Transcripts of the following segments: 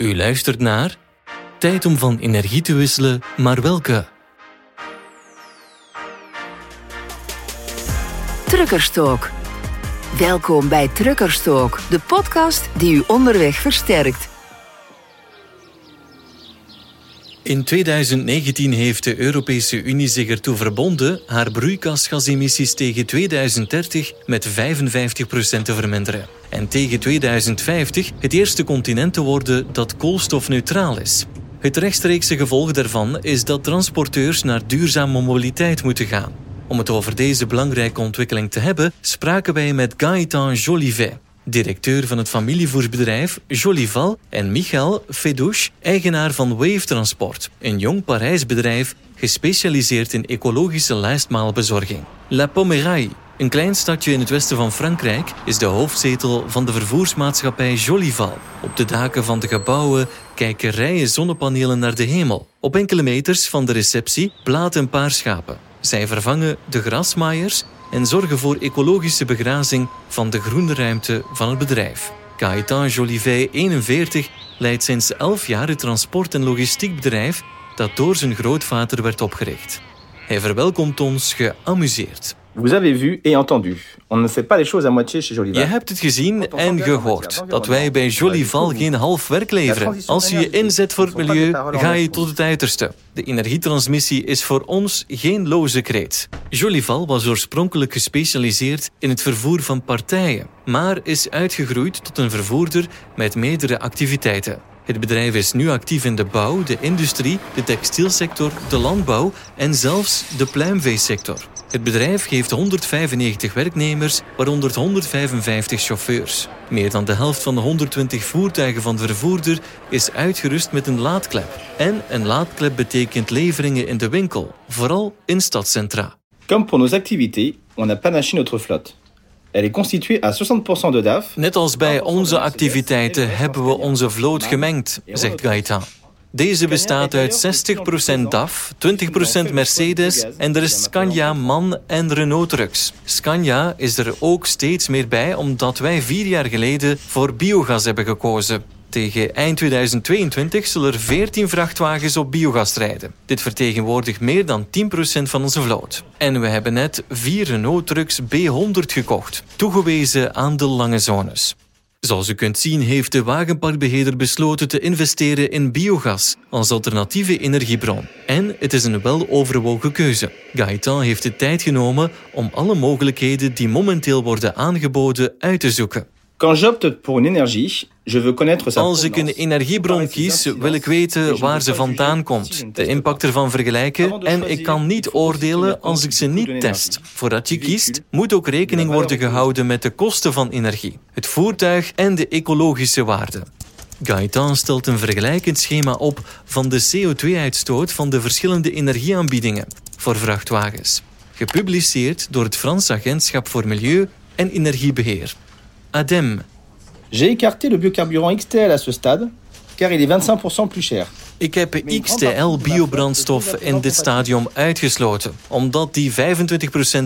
U luistert naar Tijd om van energie te wisselen, maar welke? Truckerstalk. Welkom bij Truckerstalk, de podcast die u onderweg versterkt. In 2019 heeft de Europese Unie zich ertoe verbonden haar broeikasgasemissies tegen 2030 met 55% te verminderen. En tegen 2050 het eerste continent te worden dat koolstofneutraal is. Het rechtstreekse gevolg daarvan is dat transporteurs naar duurzame mobiliteit moeten gaan. Om het over deze belangrijke ontwikkeling te hebben, spraken wij met Gaëtan Jolivet, directeur van het familievoersbedrijf Jolival, en Michael Fedouche, eigenaar van Wave Transport, een jong Parijs bedrijf gespecialiseerd in ecologische lijstmaalbezorging. La Pomeraille, een klein stadje in het westen van Frankrijk, is de hoofdzetel van de vervoersmaatschappij Jolival. Op de daken van de gebouwen kijken rijen zonnepanelen naar de hemel. Op enkele meters van de receptie blaten een paar schapen. Zij vervangen de grasmaaiers en zorgen voor ecologische begrazing van de groene ruimte van het bedrijf. Gaëtan Jolivet, 41, leidt sinds 11 jaar het transport- en logistiekbedrijf dat door zijn grootvader werd opgericht. Hij verwelkomt ons geamuseerd. Vous avez vu et entendu. On ne fait pas les choses à moitié chez Jolival. Je hebt het gezien en gehoord dat wij bij Jolival geen half werk leveren. Als je je inzet voor het milieu, ga je tot het uiterste. De energietransmissie is voor ons geen loze kreet. Jolival was oorspronkelijk gespecialiseerd in het vervoer van partijen, maar is uitgegroeid tot een vervoerder met meerdere activiteiten. Het bedrijf is nu actief in de bouw, de industrie, de textielsector, de landbouw en zelfs de pluimveesector. Het bedrijf heeft 195 werknemers, waaronder 155 chauffeurs. Meer dan de helft van de 120 voertuigen van de vervoerder is uitgerust met een laadklep. En een laadklep betekent leveringen in de winkel, vooral in stadcentra. Comme pour nos activités, on a panaché notre flotte. Elle est constituée à 60% de DAF. Net als bij onze activiteiten hebben we onze vloot gemengd, zegt Gaëtan. Deze bestaat uit 60% DAF, 20% Mercedes en er is Scania MAN en Renault Trucks. Scania is er ook steeds meer bij omdat wij vier jaar geleden voor biogas hebben gekozen. Tegen eind 2022 zullen er 14 vrachtwagens op biogas rijden. Dit vertegenwoordigt meer dan 10% van onze vloot. En we hebben net vier Renault Trucks B100 gekocht, toegewezen aan de lange zones. Zoals u kunt zien heeft de wagenparkbeheerder besloten te investeren in biogas als alternatieve energiebron. En het is een weloverwogen keuze. Gaëtan heeft de tijd genomen om alle mogelijkheden die momenteel worden aangeboden uit te zoeken. Als ik een energiebron kies, wil ik weten waar ze vandaan komt, de impact ervan vergelijken en ik kan niet oordelen als ik ze niet test. Voordat je kiest, moet ook rekening worden gehouden met de kosten van energie, het voertuig en de ecologische waarde. Gaëtan stelt een vergelijkend schema op van de CO2-uitstoot van de verschillende energieaanbiedingen voor vrachtwagens, gepubliceerd door het Frans Agentschap voor Milieu en Energiebeheer. ADEME. J'ai écarté le biocarburant XTL à ce stade, car il est 25% plus cher. Ik heb XTL biobrandstof in dit stadium uitgesloten, omdat die 25%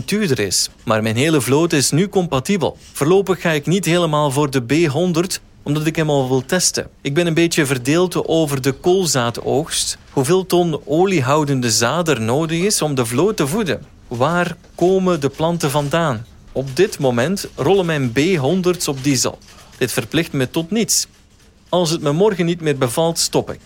duurder is. Maar mijn hele vloot is nu compatibel. Voorlopig ga ik niet helemaal voor de B100, omdat ik hem al wil testen. Ik ben een beetje verdeeld over de koolzaadoogst, hoeveel ton oliehoudende zaad er nodig is om de vloot te voeden. Waar komen de planten vandaan? Op dit moment rollen mijn B100's op diesel. Dit verplicht me tot niets. Als het me morgen niet meer bevalt, stop ik.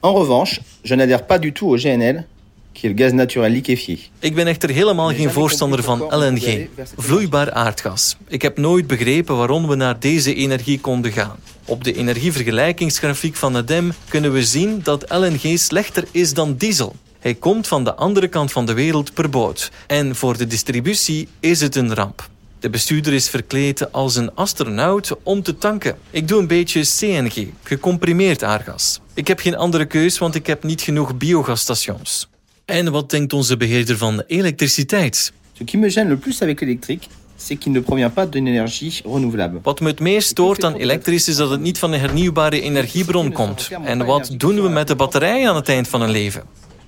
En revanche, je n'adhère pas du tout au GNL, qui est le gaz naturel liquéfié. Ik ben echter helemaal geen voorstander van LNG, vloeibaar aardgas. Ik heb nooit begrepen waarom we naar deze energie konden gaan. Op de energievergelijkingsgrafiek van ADEM kunnen we zien dat LNG slechter is dan diesel. Hij komt van de andere kant van de wereld per boot. En voor de distributie is het een ramp. De bestuurder is verkleed als een astronaut om te tanken. Ik doe een beetje CNG, gecomprimeerd aardgas. Ik heb geen andere keus, want ik heb niet genoeg biogasstations. En wat denkt onze beheerder van elektriciteit? Ce qui me gêne le plus avec l'électrique, c'est qu'il ne provient pas d'une énergie renouvelable. Wat me het meest stoort aan elektrisch is dat het niet van een hernieuwbare energiebron komt. En wat doen we met de batterij aan het eind van een leven?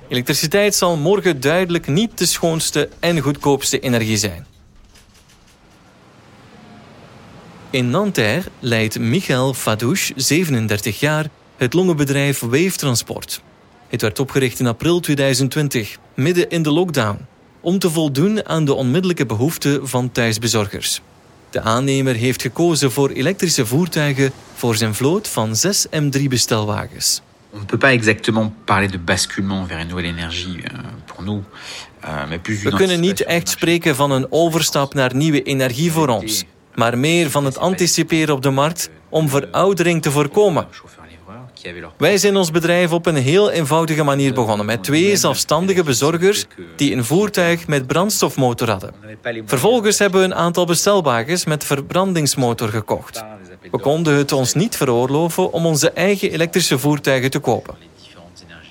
Elektriciteit zal morgen duidelijk niet de schoonste en goedkoopste energie zijn. In Nanterre leidt Michael Fadouche, 37 jaar, het longenbedrijf Wave Transport. Het werd opgericht in april 2020, midden in de lockdown, om te voldoen aan de onmiddellijke behoeften van thuisbezorgers. De aannemer heeft gekozen voor elektrische voertuigen voor zijn vloot van zes M3-bestelwagens. On ne peut pas exactement parler de basculement vers une nouvelle énergie euh, pour nous. Euh, mais plus We kunnen niet echt spreken van een overstap naar nieuwe energie voor ons, maar meer van het anticiperen op de markt om veroudering te voorkomen. Wij zijn ons bedrijf op een heel eenvoudige manier begonnen met twee zelfstandige bezorgers die een voertuig met brandstofmotor hadden. Vervolgens hebben we een aantal bestelwagens met verbrandingsmotor gekocht. We konden het ons niet veroorloven om onze eigen elektrische voertuigen te kopen.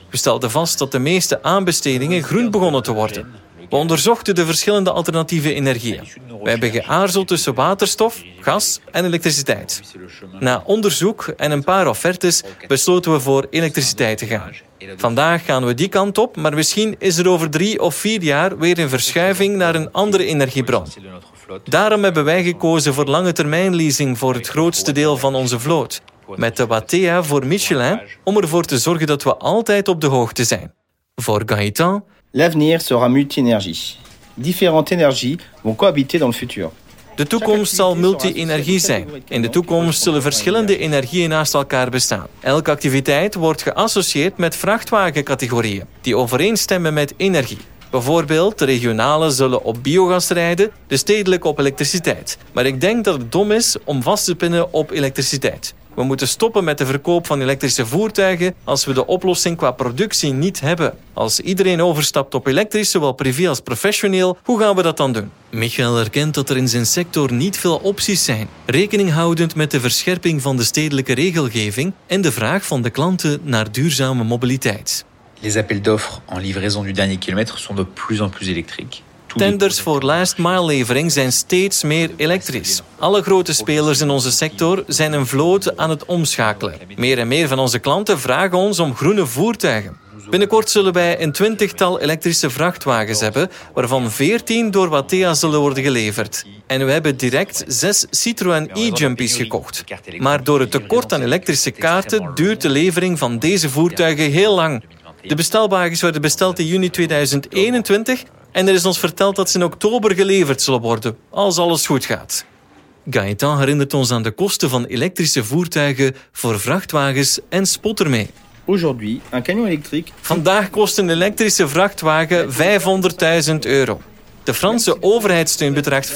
We stelden vast dat de meeste aanbestedingen groen begonnen te worden. We onderzochten de verschillende alternatieve energieën. We hebben geaarzeld tussen waterstof, gas en elektriciteit. Na onderzoek en een paar offertes besloten we voor elektriciteit te gaan. Vandaag gaan we die kant op, maar misschien is er over drie of vier jaar weer een verschuiving naar een andere energiebron. Daarom hebben wij gekozen voor lange termijn leasing voor het grootste deel van onze vloot. Met de Wattea voor Michelin, om ervoor te zorgen dat we altijd op de hoogte zijn. Voor Gaëtan L'avenir sera multi-énergie. Différentes énergies vont cohabiter dans le futur. De toekomst zal multi-energie zijn. In de toekomst zullen verschillende energieën naast elkaar bestaan. Elke activiteit wordt geassocieerd met vrachtwagencategorieën die overeenstemmen met energie. Bijvoorbeeld, de regionale zullen op biogas rijden, de stedelijke op elektriciteit. Maar ik denk dat het dom is om vast te pinnen op elektriciteit. We moeten stoppen met de verkoop van elektrische voertuigen als we de oplossing qua productie niet hebben. Als iedereen overstapt op elektrisch, zowel privé als professioneel, hoe gaan we dat dan doen? Michael erkent dat er in zijn sector niet veel opties zijn, rekening houdend met de verscherping van de stedelijke regelgeving en de vraag van de klanten naar duurzame mobiliteit. Les appels d'offres en livraison du dernier kilomètre sont de plus en plus électriques. Tenders voor last mile levering zijn steeds meer elektrisch. Alle grote spelers in onze sector zijn een vloot aan het omschakelen. Meer en meer van onze klanten vragen ons om groene voertuigen. Binnenkort zullen wij een twintigtal elektrische vrachtwagens hebben, waarvan 14 door Wattea zullen worden geleverd. En we hebben direct zes Citroën e-Jumpies gekocht. Maar door het tekort aan elektrische kaarten duurt de levering van deze voertuigen heel lang. De bestelwagens werden besteld in juni 2021 en er is ons verteld dat ze in oktober geleverd zullen worden, als alles goed gaat. Gaëtan herinnert ons aan de kosten van elektrische voertuigen voor vrachtwagens en spot ermee. Aujourd'hui, un camion électrique Vandaag kost een elektrische vrachtwagen 500.000 euro. De Franse overheidssteun bedraagt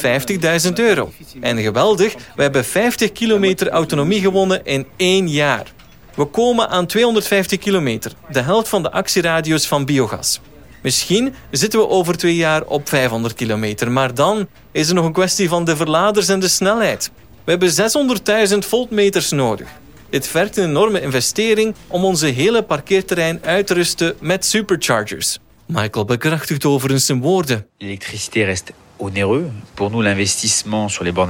50.000 euro. En geweldig, we hebben 50 kilometer autonomie gewonnen in één jaar. We komen aan 250 kilometer, de helft van de actieradius van biogas. Misschien zitten we over twee jaar op 500 kilometer, maar dan is er nog een kwestie van de verladers en de snelheid. We hebben 600.000 voltmeters nodig. Dit vergt een enorme investering om onze hele parkeerterrein uit te rusten met superchargers. Michael bekrachtigt overigens zijn woorden. L'électricité reste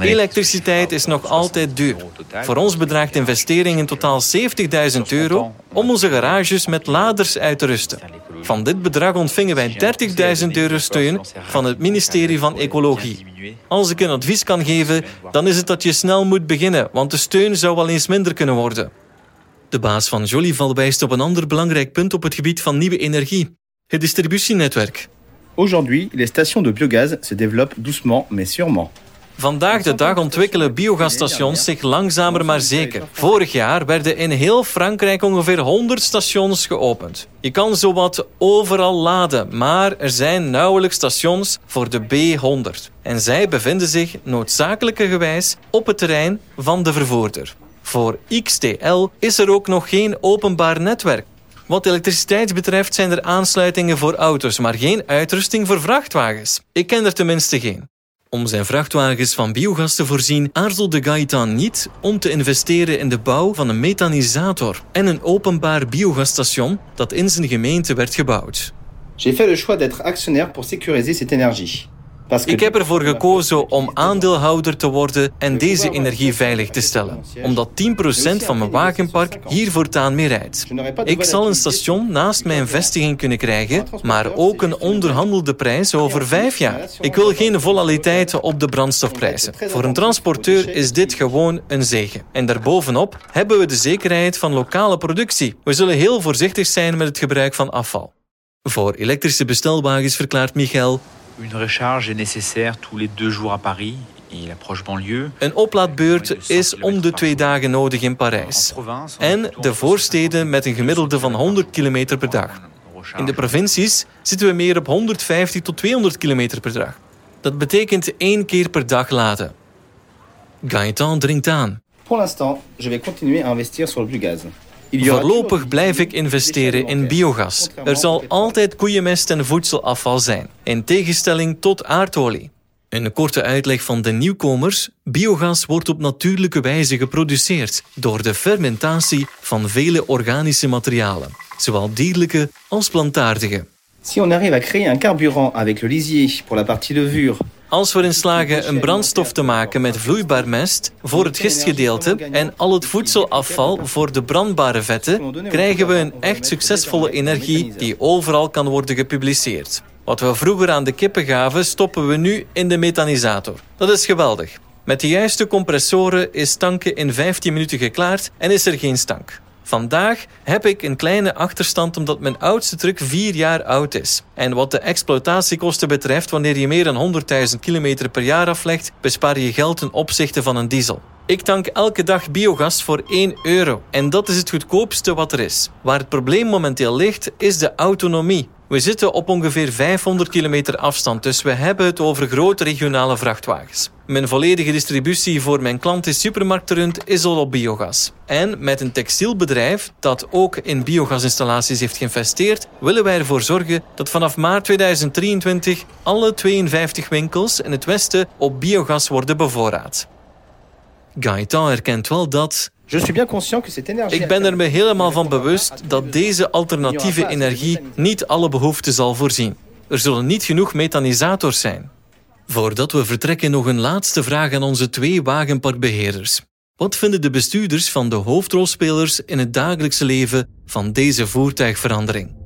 Elektriciteit is nog altijd duur. Voor ons bedraagt de investering in totaal 70.000 euro om onze garages met laders uit te rusten. Van dit bedrag ontvingen wij 30.000 euro steun van het ministerie van Ecologie. Als ik een advies kan geven, dan is het dat je snel moet beginnen, want de steun zou wel eens minder kunnen worden. De baas van Jolival wijst op een ander belangrijk punt op het gebied van nieuwe energie: het distributienetwerk. Aujourd'hui, les stations de biogaz se développent doucement mais sûrement. Vandaag de dag ontwikkelen biogasstations zich langzamer maar zeker. Vorig jaar werden in heel Frankrijk ongeveer 100 stations geopend. Je kan zowat overal laden, maar er zijn nauwelijks stations voor de B100. En zij bevinden zich noodzakelijkerwijs op het terrein van de vervoerder. Voor XTL is er ook nog geen openbaar netwerk. Wat elektriciteit betreft zijn er aansluitingen voor auto's, maar geen uitrusting voor vrachtwagens. Ik ken er tenminste geen. Om zijn vrachtwagens van biogas te voorzien, aarzelde Gaetan niet om te investeren in de bouw van een methanisator en een openbaar biogasstation dat in zijn gemeente werd gebouwd. J'ai fait le choix d'être actionnaire pour sécuriser cette énergie. Ik heb ervoor gekozen om aandeelhouder te worden en deze energie veilig te stellen, omdat 10% van mijn wagenpark hier voortaan mee rijdt. Ik zal een station naast mijn vestiging kunnen krijgen, maar ook een onderhandelde prijs over vijf jaar. Ik wil geen volatiliteit op de brandstofprijzen. Voor een transporteur is dit gewoon een zegen. En daarbovenop hebben we de zekerheid van lokale productie. We zullen heel voorzichtig zijn met het gebruik van afval. Voor elektrische bestelwagens verklaart Michael Une recharge est nécessaire tous les deux jours à Paris et l'approche banlieue. Een oplaadbeurt is om de twee dagen nodig in Parijs. En de voorsteden met een gemiddelde van 100 km per dag. In de provincies zitten we meer op 150 tot 200 km per dag. Dat betekent één keer per dag laden. Gaëtan dringt aan. Pour l'instant, je vais continuer à investir sur le biogaz. Voorlopig blijf ik investeren in biogas. Er zal altijd koeienmest en voedselafval zijn, in tegenstelling tot aardolie. Een korte uitleg van de nieuwkomers. Biogas wordt op natuurlijke wijze geproduceerd door de fermentatie van vele organische materialen, zowel dierlijke als plantaardige. Si on arrive à créer un carburant avec le lisier pour la partie levure, Als we erin slagen een brandstof te maken met vloeibaar mest voor het gistgedeelte en al het voedselafval voor de brandbare vetten, krijgen we een echt succesvolle energie die overal kan worden gepubliceerd. Wat we vroeger aan de kippen gaven, stoppen we nu in de methanisator. Dat is geweldig. Met de juiste compressoren is tanken in 15 minuten geklaard en is er geen stank. Vandaag heb ik een kleine achterstand omdat mijn oudste truck 4 jaar oud is. En wat de exploitatiekosten betreft, wanneer je meer dan 100.000 km per jaar aflegt, bespaar je geld ten opzichte van een diesel. Ik tank elke dag biogas voor 1 euro. En dat is het goedkoopste wat er is. Waar het probleem momenteel ligt, is de autonomie. We zitten op ongeveer 500 kilometer afstand, dus we hebben het over grote regionale vrachtwagens. Mijn volledige distributie voor mijn klanten supermarktrund is al op biogas. En met een textielbedrijf dat ook in biogasinstallaties heeft geïnvesteerd, willen wij ervoor zorgen dat vanaf maart 2023 alle 52 winkels in het westen op biogas worden bevoorraad. Gaëtan erkent wel dat je suis bien conscient que cette énergie ik ben er me helemaal van bewust dat deze alternatieve energie niet alle behoeften zal voorzien. Er zullen niet genoeg methanisators zijn. Voordat we vertrekken nog een laatste vraag aan onze twee wagenparkbeheerders. Wat vinden de bestuurders van de hoofdrolspelers in het dagelijkse leven van deze voertuigverandering?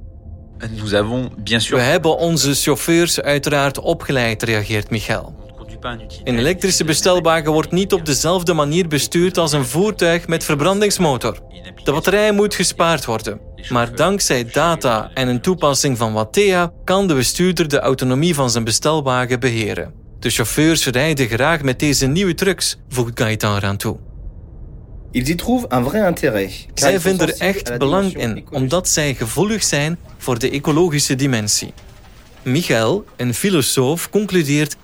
Nous avons bien sûr We hebben onze chauffeurs uiteraard opgeleid, reageert Michael. Een elektrische bestelwagen wordt niet op dezelfde manier bestuurd als een voertuig met verbrandingsmotor. De batterij moet gespaard worden. Maar dankzij data en een toepassing van Wattea kan de bestuurder de autonomie van zijn bestelwagen beheren. De chauffeurs rijden graag met deze nieuwe trucks, voegt Gaëtan eraan toe. Zij vinden er echt la belang in, omdat zij gevoelig zijn voor de ecologische dimensie. Michael, een filosoof, concludeert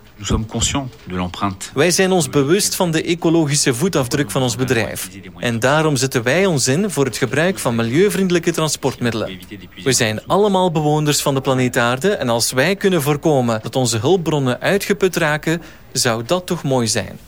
Wij zijn ons bewust van de ecologische voetafdruk van ons bedrijf. En daarom zetten wij ons in voor het gebruik van milieuvriendelijke transportmiddelen. We zijn allemaal bewoners van de planeet Aarde en als wij kunnen voorkomen dat onze hulpbronnen uitgeput raken, zou dat toch mooi zijn.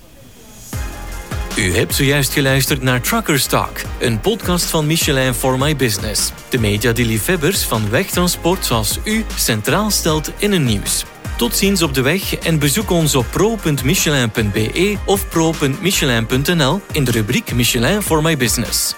U hebt zojuist geluisterd naar Truckers Talk, een podcast van Michelin for My Business. De media die liefhebbers van wegtransport zoals u centraal stelt in een nieuws. Tot ziens op de weg en bezoek ons op pro.michelin.be of pro.michelin.nl in de rubriek Michelin for My Business.